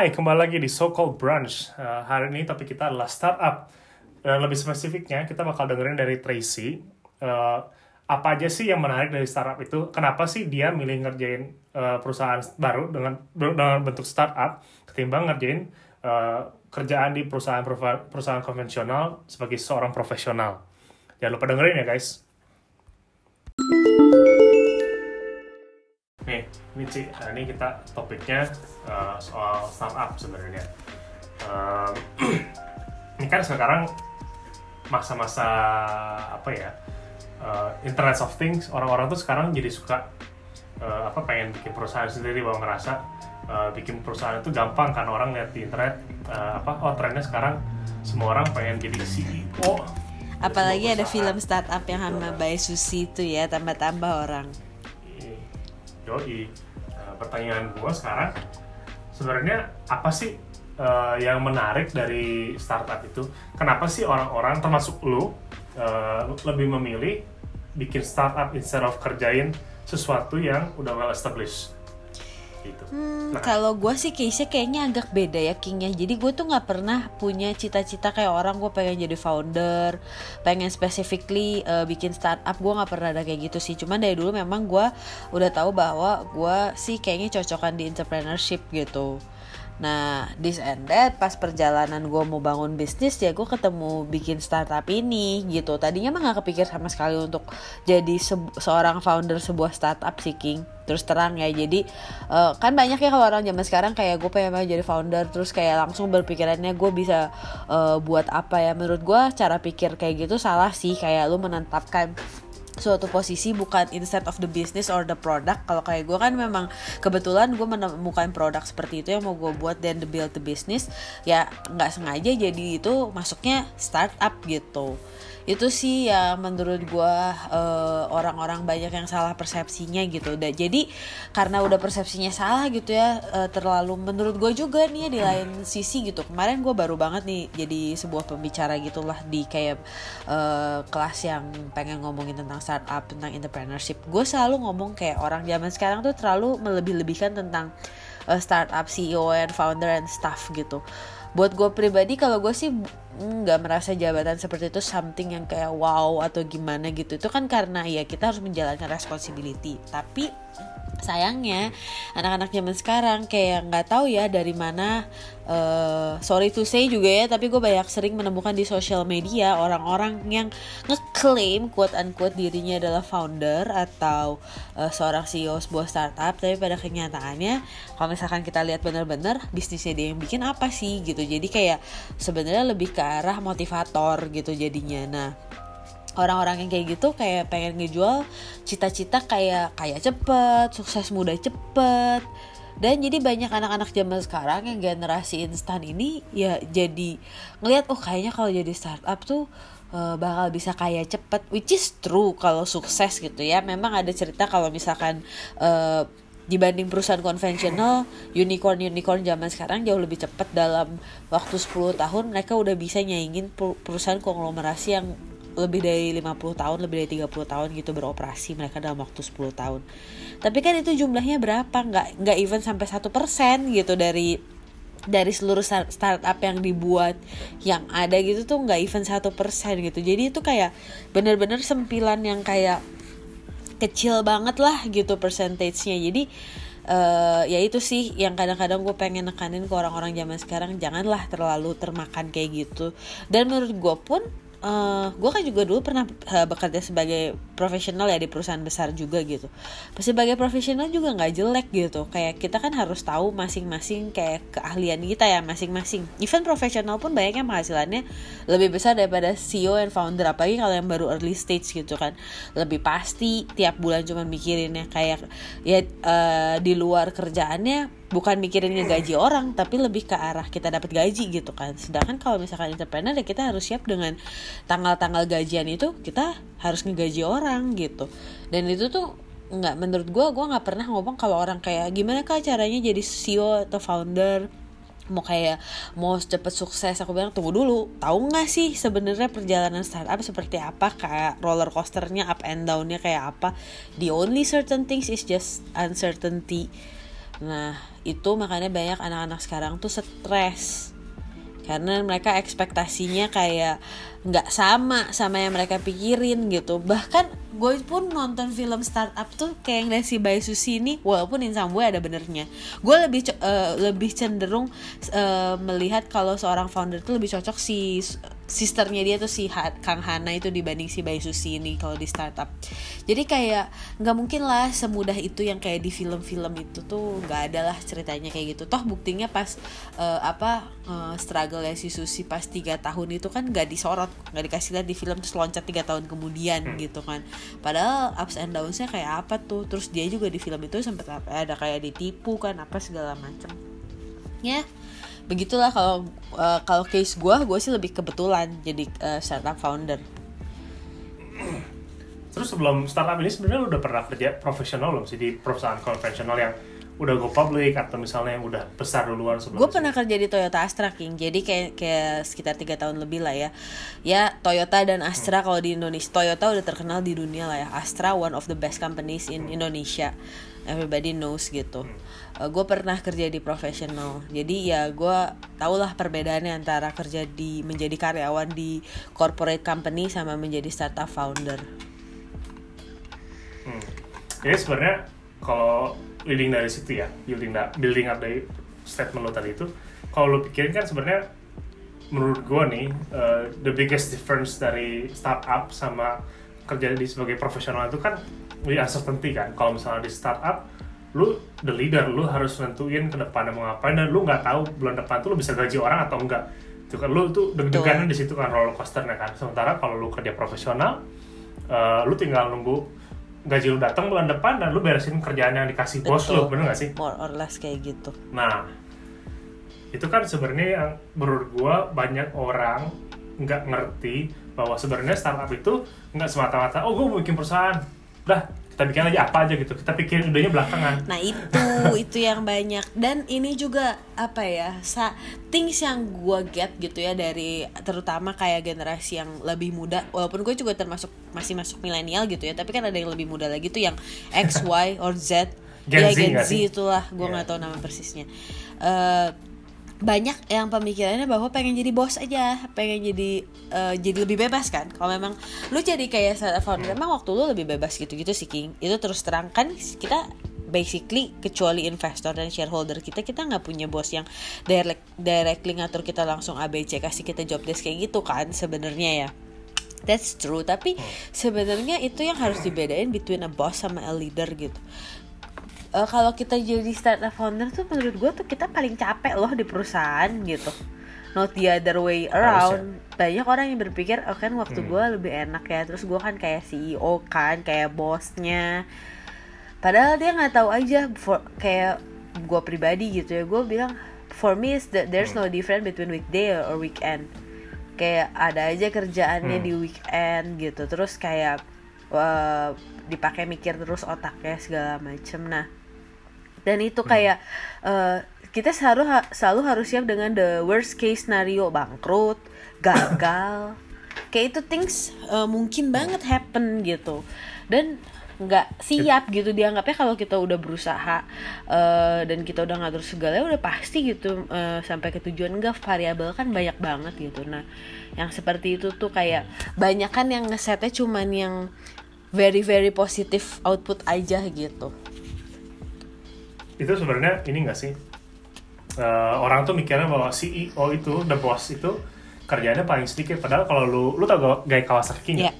Hai, kembali lagi di So Called Brunch. Uh, hari ini topik kita adalah startup. Uh, lebih spesifiknya, kita bakal dengerin dari Tracy. Uh, apa aja sih yang menarik dari startup itu? Kenapa sih dia milih ngerjain uh, perusahaan baru dengan dengan bentuk startup ketimbang ngerjain uh, kerjaan di perusahaan perusahaan konvensional sebagai seorang profesional? Jangan lupa dengerin ya guys. Nih, ini Ci, nah, ini kita topiknya uh, soal startup sebenarnya. Um, ini kan sekarang masa-masa apa ya uh, Internet of Things orang-orang tuh sekarang jadi suka uh, apa pengen bikin perusahaan sendiri bahwa ngerasa uh, bikin perusahaan itu gampang kan orang lihat di internet uh, apa oh trennya sekarang semua orang pengen jadi CEO apalagi ada film startup yang sama Bay Susi itu ya tambah-tambah orang Yoi. Nah, pertanyaan gue sekarang sebenarnya apa sih uh, yang menarik dari startup itu? Kenapa sih orang-orang termasuk lu uh, lebih memilih bikin startup instead of kerjain sesuatu yang udah well established? Gitu. Hmm, nah. Kalau gue sih case-nya kayaknya agak beda ya Kingnya. Jadi gue tuh nggak pernah punya cita-cita kayak orang gue pengen jadi founder, pengen specifically uh, bikin startup. Gue nggak pernah ada kayak gitu sih. Cuman dari dulu memang gue udah tahu bahwa gue sih kayaknya cocokan di entrepreneurship gitu. Nah, this and that pas perjalanan gue mau bangun bisnis ya gue ketemu bikin startup ini gitu. Tadinya mah gak kepikir sama sekali untuk jadi se seorang founder sebuah startup sih King. Terus terang ya, jadi uh, kan banyak ya kalau orang zaman sekarang kayak gue pengen jadi founder terus kayak langsung berpikirannya gue bisa uh, buat apa ya. Menurut gue cara pikir kayak gitu salah sih kayak lu menetapkan suatu posisi bukan instead of the business or the product. Kalau kayak gue kan memang kebetulan gue menemukan produk seperti itu yang mau gue buat dan the build the business ya nggak sengaja jadi itu masuknya startup gitu itu sih ya menurut gue uh, orang-orang banyak yang salah persepsinya gitu. Dan jadi karena udah persepsinya salah gitu ya uh, terlalu menurut gue juga nih ya, di lain sisi gitu. Kemarin gue baru banget nih jadi sebuah pembicara gitulah di kayak uh, kelas yang pengen ngomongin tentang startup tentang entrepreneurship. Gue selalu ngomong kayak orang zaman sekarang tuh terlalu melebih-lebihkan tentang uh, startup CEO and founder and staff gitu. Buat gue pribadi kalau gue sih nggak merasa jabatan seperti itu something yang kayak wow atau gimana gitu. Itu kan karena ya kita harus menjalankan responsibility. Tapi sayangnya anak-anak zaman sekarang kayak nggak tahu ya dari mana uh, sorry to say juga ya tapi gue banyak sering menemukan di sosial media orang-orang yang ngeklaim quote unquote dirinya adalah founder atau uh, seorang CEO sebuah startup tapi pada kenyataannya kalau misalkan kita lihat bener-bener bisnisnya dia yang bikin apa sih gitu. Jadi kayak sebenarnya lebih ke arah motivator gitu jadinya. Nah orang-orang yang kayak gitu kayak pengen ngejual cita-cita kayak kayak cepet sukses muda cepet. Dan jadi banyak anak-anak zaman sekarang yang generasi instan ini ya jadi ngelihat oh kayaknya kalau jadi startup tuh uh, bakal bisa kaya cepet which is true kalau sukses gitu ya. Memang ada cerita kalau misalkan uh, dibanding perusahaan konvensional unicorn unicorn zaman sekarang jauh lebih cepat dalam waktu 10 tahun mereka udah bisa nyaingin perusahaan konglomerasi yang lebih dari 50 tahun, lebih dari 30 tahun gitu beroperasi mereka dalam waktu 10 tahun. Tapi kan itu jumlahnya berapa? Nggak nggak even sampai satu persen gitu dari dari seluruh startup yang dibuat yang ada gitu tuh nggak even satu persen gitu jadi itu kayak bener-bener sempilan yang kayak kecil banget lah gitu persentasenya jadi uh, ya itu sih yang kadang-kadang gue pengen nekanin ke orang-orang zaman sekarang janganlah terlalu termakan kayak gitu dan menurut gue pun uh, eh, gue kan juga dulu pernah uh, bekerja sebagai profesional ya di perusahaan besar juga gitu. Sebagai profesional juga nggak jelek gitu. Kayak kita kan harus tahu masing-masing kayak keahlian kita ya masing-masing. Even profesional pun banyaknya penghasilannya lebih besar daripada CEO and founder. Apalagi kalau yang baru early stage gitu kan. Lebih pasti tiap bulan cuma mikirinnya kayak ya uh, di luar kerjaannya bukan mikirin gaji orang tapi lebih ke arah kita dapat gaji gitu kan. Sedangkan kalau misalkan entrepreneur ya kita harus siap dengan tanggal-tanggal gajian itu kita harus ngegaji orang gitu. Dan itu tuh nggak menurut gue gue nggak pernah ngomong kalau orang kayak gimana kah caranya jadi CEO atau founder? Mau kayak mau cepet sukses? Aku bilang tunggu dulu tahu nggak sih sebenarnya perjalanan startup seperti apa kayak roller coasternya up and downnya kayak apa? The only certain things is just uncertainty Nah, itu makanya banyak anak-anak sekarang tuh stres. Karena mereka ekspektasinya kayak nggak sama sama yang mereka pikirin gitu. Bahkan gue pun nonton film startup tuh kayak yang si Bayi Susi ini walaupun in some way ada benernya. Gue lebih uh, lebih cenderung uh, melihat kalau seorang founder tuh lebih cocok si sisternya dia tuh si ha Kang Hana itu dibanding si Bayi Susi ini kalau di startup jadi kayak nggak mungkin lah semudah itu yang kayak di film-film itu tuh nggak ada lah ceritanya kayak gitu toh buktinya pas uh, apa uh, struggle ya si Susi pas tiga tahun itu kan nggak disorot nggak dikasih lihat di film terus loncat tiga tahun kemudian hmm. gitu kan. Padahal ups and downsnya kayak apa tuh? Terus dia juga di film itu sempat ada kayak ditipu kan apa segala macam ya begitulah kalau uh, kalau case gue gue sih lebih kebetulan jadi uh, startup founder. Terus sebelum startup ini sebenarnya udah pernah kerja profesional belum sih di perusahaan konvensional yang udah go public atau misalnya yang udah besar duluan sebelum gue pernah kerja di Toyota Astra King jadi kayak kayak sekitar tiga tahun lebih lah ya ya Toyota dan Astra hmm. kalau di Indonesia Toyota udah terkenal di dunia lah ya Astra one of the best companies in hmm. Indonesia everybody knows gitu hmm. uh, eh, gue pernah kerja di profesional jadi ya gue tau lah perbedaannya antara kerja di menjadi karyawan di corporate company sama menjadi startup founder hmm. jadi sebenarnya kalau leading dari situ ya building up, building up dari statement lo tadi itu. Kalau lo pikirin kan sebenarnya menurut gue nih uh, the biggest difference dari startup sama kerja di sebagai profesional itu kan di uncertainty kan. Kalau misalnya di startup lu the leader lu harus nentuin ke depan mau ngapain dan lu nggak tahu bulan depan tuh lu bisa gaji orang atau enggak. Itu kan lu tuh deg-degan di situ kan roller coasternya kan. Sementara kalau lu kerja profesional uh, lu tinggal nunggu gaji lu datang bulan depan dan lu beresin kerjaan yang dikasih Betul. bos lu bener gak sih? More or less kayak gitu. Nah itu kan sebenarnya yang menurut gua banyak orang nggak ngerti bahwa sebenarnya startup itu nggak semata-mata oh gue bikin perusahaan. Dah kita bikin aja apa aja gitu. Kita pikirin idenya belakangan. Nah itu itu yang banyak. Dan ini juga apa ya sa things yang gue get gitu ya dari terutama kayak generasi yang lebih muda. Walaupun gue juga termasuk masih masuk milenial gitu ya tapi kan ada yang lebih muda lagi tuh yang X Y or Z. Gen ya Z Gen Z itulah gue nggak yeah. tahu nama persisnya. Uh, banyak yang pemikirannya bahwa pengen jadi bos aja, pengen jadi uh, jadi lebih bebas kan. Kalau memang lu jadi kayak startup founder, memang waktu lu lebih bebas gitu-gitu sih King. Itu terus terang kan kita basically kecuali investor dan shareholder kita kita nggak punya bos yang direct directly ngatur kita langsung ABC kasih kita job desk kayak gitu kan sebenarnya ya. That's true, tapi hmm. sebenarnya itu yang harus dibedain between a boss sama a leader gitu uh, kalau kita jadi startup founder tuh menurut gue tuh kita paling capek loh di perusahaan gitu not the other way around Harusnya. banyak orang yang berpikir oh kan waktu hmm. gue lebih enak ya terus gue kan kayak CEO kan kayak bosnya padahal dia nggak tahu aja for, kayak gue pribadi gitu ya gue bilang for me is that there's hmm. no difference between weekday or weekend kayak ada aja kerjaannya hmm. di weekend gitu terus kayak uh, dipakai mikir terus otaknya segala macem nah dan itu hmm. kayak uh, kita selalu ha selalu harus siap dengan the worst case scenario bangkrut gagal. Kayak itu things uh, mungkin banget happen gitu. Dan nggak siap gitu dianggapnya kalau kita udah berusaha uh, dan kita udah ngatur segala udah pasti gitu uh, sampai ke tujuan. Enggak variabel kan banyak banget gitu. Nah yang seperti itu tuh kayak banyak kan yang ngesetnya cuman yang very very positif output aja gitu itu sebenarnya ini gak sih? Uh, orang tuh mikirnya bahwa CEO itu the boss itu kerjanya paling sedikit. Padahal kalau lu lu tau gaya Kawasaki nggak? Yeah.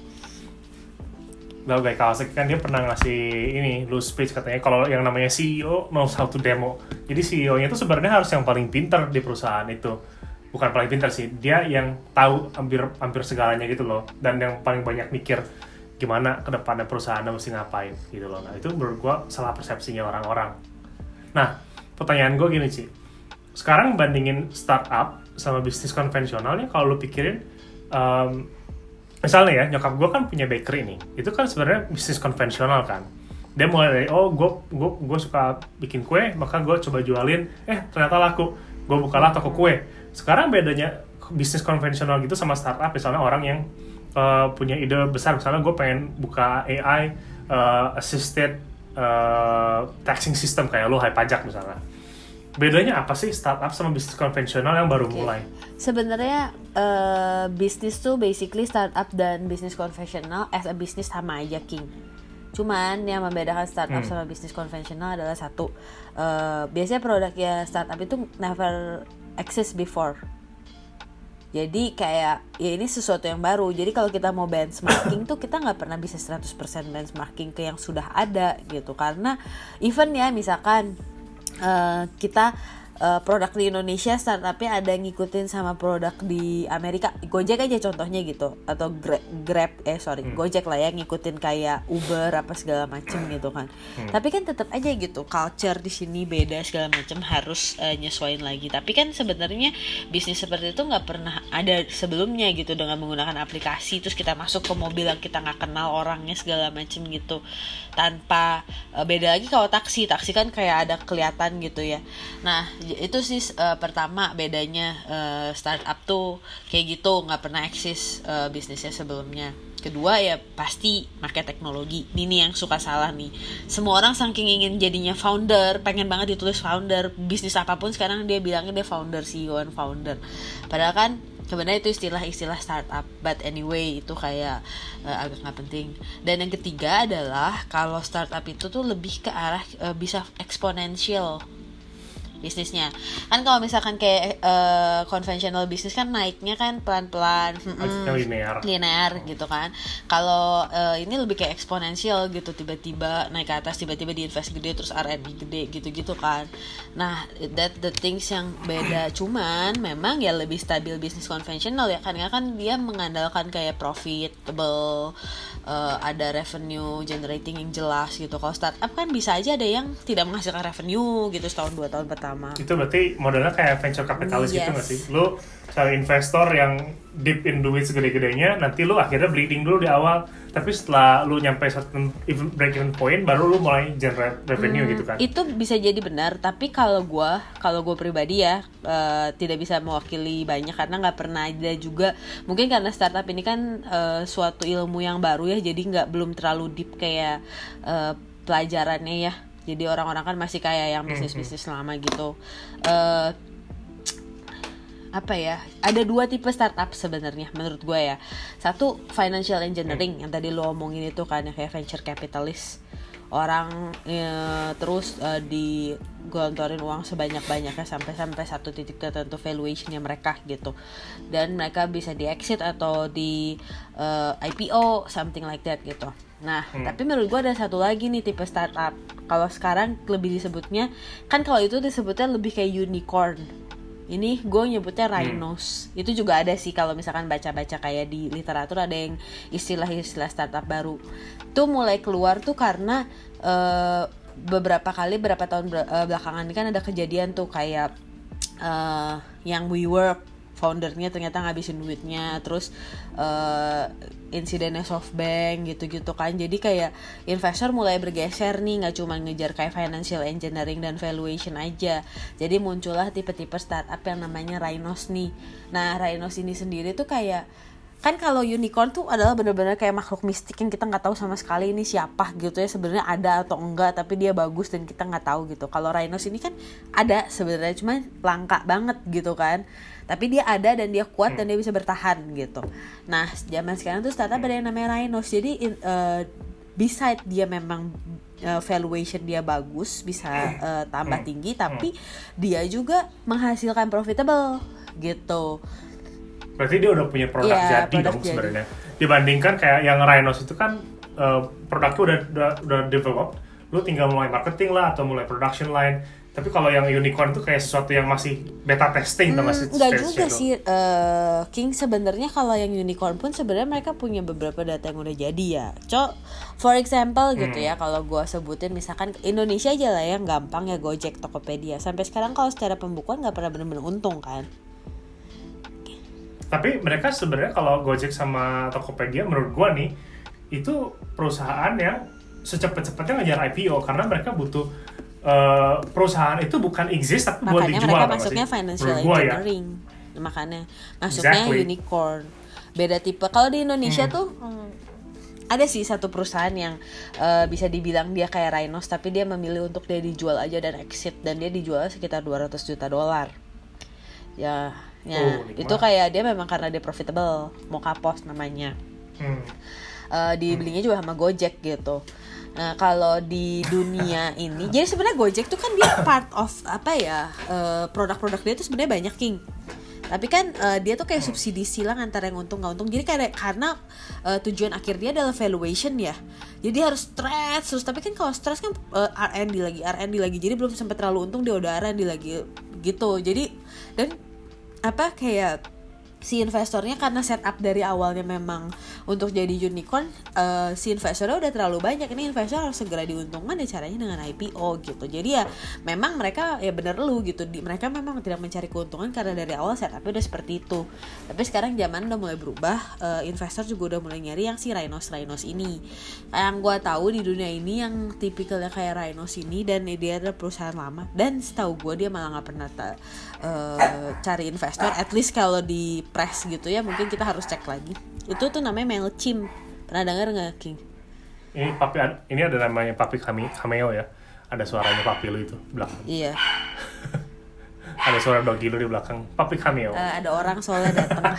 Tau gaya Kawasaki kan dia pernah ngasih ini lu speech katanya kalau yang namanya CEO knows how to demo. Jadi CEO-nya itu sebenarnya harus yang paling pinter di perusahaan itu. Bukan paling pinter sih dia yang tahu hampir hampir segalanya gitu loh. Dan yang paling banyak mikir gimana ke depannya perusahaan mesti ngapain gitu loh. Nah itu menurut gua salah persepsinya orang-orang Nah, pertanyaan gue gini sih. Sekarang bandingin startup sama bisnis konvensional nih, kalau lu pikirin, um, misalnya ya, nyokap gue kan punya bakery nih. Itu kan sebenarnya bisnis konvensional kan. Dia mulai dari, oh gue gue gue suka bikin kue, maka gue coba jualin, eh ternyata laku. Gue bukalah toko kue. Sekarang bedanya bisnis konvensional gitu sama startup, misalnya orang yang uh, punya ide besar, misalnya gue pengen buka AI uh, assisted uh, taxing system kayak lo high pajak misalnya bedanya apa sih startup sama bisnis konvensional yang baru okay. mulai? Sebenarnya uh, bisnis tuh basically startup dan bisnis konvensional as a bisnis sama aja king. Cuman yang membedakan startup hmm. sama bisnis konvensional adalah satu, uh, biasanya produknya startup itu never exist before. Jadi kayak ya ini sesuatu yang baru. Jadi kalau kita mau benchmarking tuh kita nggak pernah bisa 100% benchmarking ke yang sudah ada gitu. Karena even ya misalkan uh, kita uh, produk di Indonesia startupnya ada yang ngikutin sama produk di Amerika. Gojek aja contohnya gitu atau Grab, Grab eh sorry hmm. Gojek lah ya ngikutin kayak Uber apa segala macem gitu kan. Hmm. tapi kan tetap aja gitu culture di sini beda segala macam harus uh, nyesuaiin lagi. Tapi kan sebenarnya bisnis seperti itu nggak pernah ada sebelumnya gitu dengan menggunakan aplikasi terus kita masuk ke mobil yang kita nggak kenal orangnya segala macem gitu tanpa uh, beda lagi kalau taksi. Taksi kan kayak ada kelihatan gitu ya. Nah itu sih uh, pertama bedanya uh, startup tuh kayak gitu nggak pernah eksis uh, bisnisnya sebelumnya. Kedua ya pasti pakai teknologi. Ini yang suka salah nih. Semua orang saking ingin jadinya founder pengen banget ditulis founder. Bisnis apa pun sekarang dia bilangnya dia founder CEO and founder. Padahal kan sebenarnya itu istilah-istilah startup. But anyway itu kayak uh, agak nggak penting. Dan yang ketiga adalah kalau startup itu tuh lebih ke arah uh, bisa eksponensial bisnisnya. Kan kalau misalkan kayak uh, conventional bisnis kan naiknya kan pelan-pelan mm, linear. Linear gitu kan. Kalau uh, ini lebih kayak eksponensial gitu tiba-tiba naik ke atas tiba-tiba diinvest gede terus R&D gede gitu-gitu kan. Nah that the things yang beda. Cuman memang ya lebih stabil bisnis konvensional ya kan kan dia mengandalkan kayak profitable uh, ada revenue generating yang jelas gitu. Kalau startup kan bisa aja ada yang tidak menghasilkan revenue gitu setahun dua tahun pertama itu berarti modelnya kayak venture capitalist yes. gitu gak sih? Lu cari investor yang deep in duit segede-gedenya nanti lu akhirnya bleeding dulu di awal. Tapi setelah lu nyampe certain break even point baru lu mulai generate revenue hmm, gitu kan? itu bisa jadi benar. Tapi kalau gue kalau gue pribadi ya uh, tidak bisa mewakili banyak karena nggak pernah ada juga. Mungkin karena startup ini kan uh, suatu ilmu yang baru ya jadi nggak belum terlalu deep kayak uh, pelajarannya ya jadi orang-orang kan masih kayak yang bisnis bisnis lama gitu. Uh, apa ya? Ada dua tipe startup sebenarnya menurut gue ya. Satu financial engineering hmm. yang tadi lo omongin itu kan yang kayak venture capitalist orang ya, terus uh, digelontorin uang sebanyak-banyaknya sampai sampai satu titik tertentu valuationnya mereka gitu. Dan mereka bisa di exit atau di uh, eh, IPO something like that gitu. Nah hmm. tapi menurut gue ada satu lagi nih tipe startup. Kalau sekarang lebih disebutnya kan kalau itu disebutnya lebih kayak unicorn ini gue nyebutnya hmm. rhinos hmm. itu juga ada sih kalau misalkan baca-baca kayak di literatur ada yang istilah-istilah startup baru tuh mulai keluar tuh karena uh, beberapa kali beberapa tahun uh, belakangan ini kan ada kejadian tuh kayak uh, yang WeWork foundernya ternyata ngabisin duitnya terus uh, insidennya SoftBank gitu-gitu kan. Jadi kayak investor mulai bergeser nih nggak cuma ngejar kayak financial engineering dan valuation aja. Jadi muncullah tipe-tipe startup yang namanya Rhinos nih. Nah Rhinos ini sendiri tuh kayak kan kalau unicorn tuh adalah bener-bener kayak makhluk mistik yang kita nggak tahu sama sekali ini siapa gitu ya. Sebenarnya ada atau enggak tapi dia bagus dan kita nggak tahu gitu. Kalau rhinos ini kan ada sebenarnya cuma langka banget gitu kan. Tapi dia ada dan dia kuat dan dia bisa bertahan gitu. Nah zaman sekarang tuh startup ada yang namanya rhinos. Jadi uh, beside dia memang uh, valuation dia bagus bisa uh, tambah tinggi tapi dia juga menghasilkan profitable gitu berarti dia udah punya produk yeah, jadi dong sebenarnya. Dibandingkan kayak yang Rhinos itu kan uh, produknya udah udah udah develop lu tinggal mulai marketing lah atau mulai production line. Tapi kalau yang unicorn itu kayak sesuatu yang masih beta testing hmm, masih nggak juga itu. sih uh, King. Sebenarnya kalau yang unicorn pun sebenarnya mereka punya beberapa data yang udah jadi ya. Cok for example gitu hmm. gitu ya kalau gue sebutin misalkan Indonesia aja lah yang gampang ya Gojek Tokopedia. Sampai sekarang kalau secara pembukuan nggak pernah benar-benar untung kan tapi mereka sebenarnya kalau Gojek sama Tokopedia menurut gua nih itu perusahaan yang secepat-cepatnya ngejar IPO karena mereka butuh uh, perusahaan itu bukan exist tapi buat dijual mereka masuknya sih? financial ya. engineering ya. makanya masuknya exactly. unicorn beda tipe kalau di Indonesia hmm. tuh hmm, ada sih satu perusahaan yang uh, bisa dibilang dia kayak Rhinos tapi dia memilih untuk dia dijual aja dan exit dan dia dijual sekitar 200 juta dolar ya ya oh, itu kayak dia memang karena dia profitable mau kapos namanya. Hmm. uh, dibelinya juga sama Gojek gitu. Nah, kalau di dunia ini, jadi sebenarnya Gojek tuh kan dia part of apa ya uh, produk-produk dia tuh sebenarnya banyak king. Tapi kan uh, dia tuh kayak subsidi silang antara yang untung nggak untung. Jadi kayak karena uh, tujuan akhir dia adalah valuation ya. Jadi harus stress terus tapi kan kalau stress kan uh, R&D lagi R&D lagi. Jadi belum sempat terlalu untung dia udah R&D lagi gitu. Jadi dan apa kayak si investornya karena setup dari awalnya memang untuk jadi unicorn uh, si investornya udah terlalu banyak. Ini investor harus segera diuntungkan ya caranya dengan IPO gitu. Jadi ya memang mereka ya bener lu gitu. Di, mereka memang tidak mencari keuntungan karena dari awal setupnya udah seperti itu. Tapi sekarang zaman udah mulai berubah uh, investor juga udah mulai nyari yang si Rhinos Rhinos ini. Yang gue tahu di dunia ini yang tipikalnya kayak Rhinos ini dan dia adalah perusahaan lama. Dan setahu gue dia malah nggak pernah uh, cari investor at least kalau di press gitu ya mungkin kita harus cek lagi. Itu tuh namanya Mailchimp pernah dengar nggak King? Ini papi ini ada namanya papi kami cameo ya. Ada suaranya papi lu itu belakang. Iya. Ada suara dogi lu di belakang papi cameo. Uh, ada orang soalnya datang.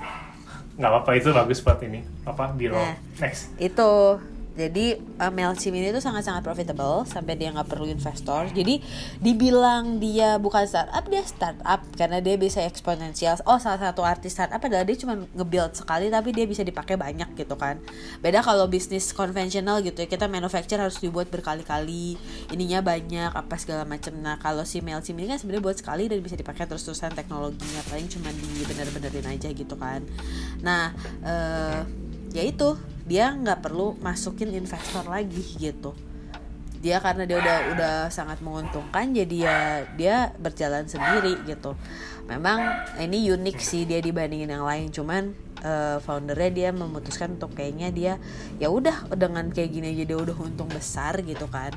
Nggak apa-apa itu bagus buat ini. Apa biro nah, next. Itu jadi uh, Mailchimp ini tuh sangat-sangat profitable sampai dia nggak perlu investor. Jadi dibilang dia bukan startup, dia startup karena dia bisa eksponensial. Oh, salah satu artis startup adalah dia cuma nge-build sekali tapi dia bisa dipakai banyak gitu kan. Beda kalau bisnis konvensional gitu ya, kita manufacture harus dibuat berkali-kali, ininya banyak apa segala macam. Nah, kalau si Mailchimp ini kan sebenarnya buat sekali dan bisa dipakai terus-terusan teknologinya paling cuma di bener-benerin aja gitu kan. Nah, uh, ya itu dia nggak perlu masukin investor lagi gitu. Dia karena dia udah udah sangat menguntungkan jadi ya dia berjalan sendiri gitu. Memang ini unik sih dia dibandingin yang lain cuman uh, foundernya dia memutuskan untuk kayaknya dia ya udah dengan kayak gini aja dia udah untung besar gitu kan.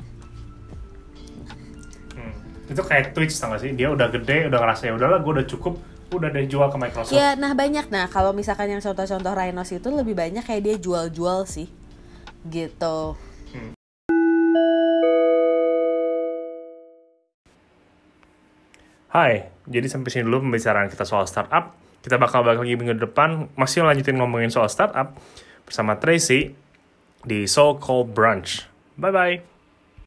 Hmm. itu kayak Twitch sih? Dia udah gede udah ngerasa ya udahlah gue udah cukup udah deh jual ke Microsoft. Ya, nah banyak. Nah, kalau misalkan yang contoh-contoh Rhinos itu lebih banyak kayak dia jual-jual sih. Gitu. Hmm. Hai, jadi sampai sini dulu pembicaraan kita soal startup. Kita bakal balik lagi minggu depan, masih lanjutin ngomongin soal startup bersama Tracy di So Called Brunch. Bye-bye.